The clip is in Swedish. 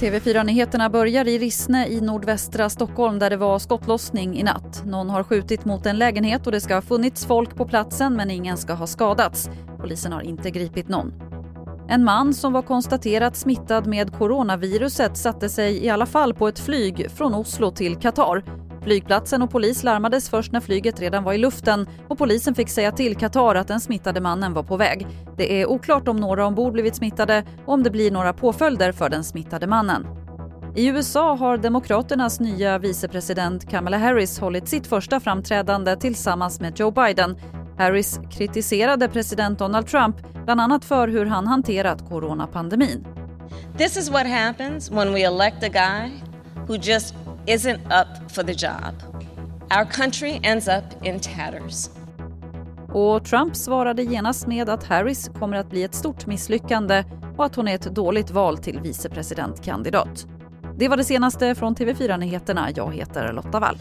TV4-nyheterna börjar i Rissne i nordvästra Stockholm där det var skottlossning i natt. Någon har skjutit mot en lägenhet och det ska ha funnits folk på platsen men ingen ska ha skadats. Polisen har inte gripit någon. En man som var konstaterat smittad med coronaviruset satte sig i alla fall på ett flyg från Oslo till Qatar. Flygplatsen och polis larmades först när flyget redan var i luften och polisen fick säga till Qatar att den smittade mannen var på väg. Det är oklart om några ombord blivit smittade och om det blir några påföljder för den smittade mannen. I USA har Demokraternas nya vicepresident Kamala Harris hållit sitt första framträdande tillsammans med Joe Biden. Harris kritiserade president Donald Trump bland annat för hur han hanterat coronapandemin. This is what happens when we elect a guy who just isn't up for the job. Our country ends up in tatters. Och Trump svarade genast med att Harris kommer att bli ett stort misslyckande och att hon är ett dåligt val till vicepresidentkandidat. Det var det senaste från TV4 Nyheterna. Jag heter Lotta Wall.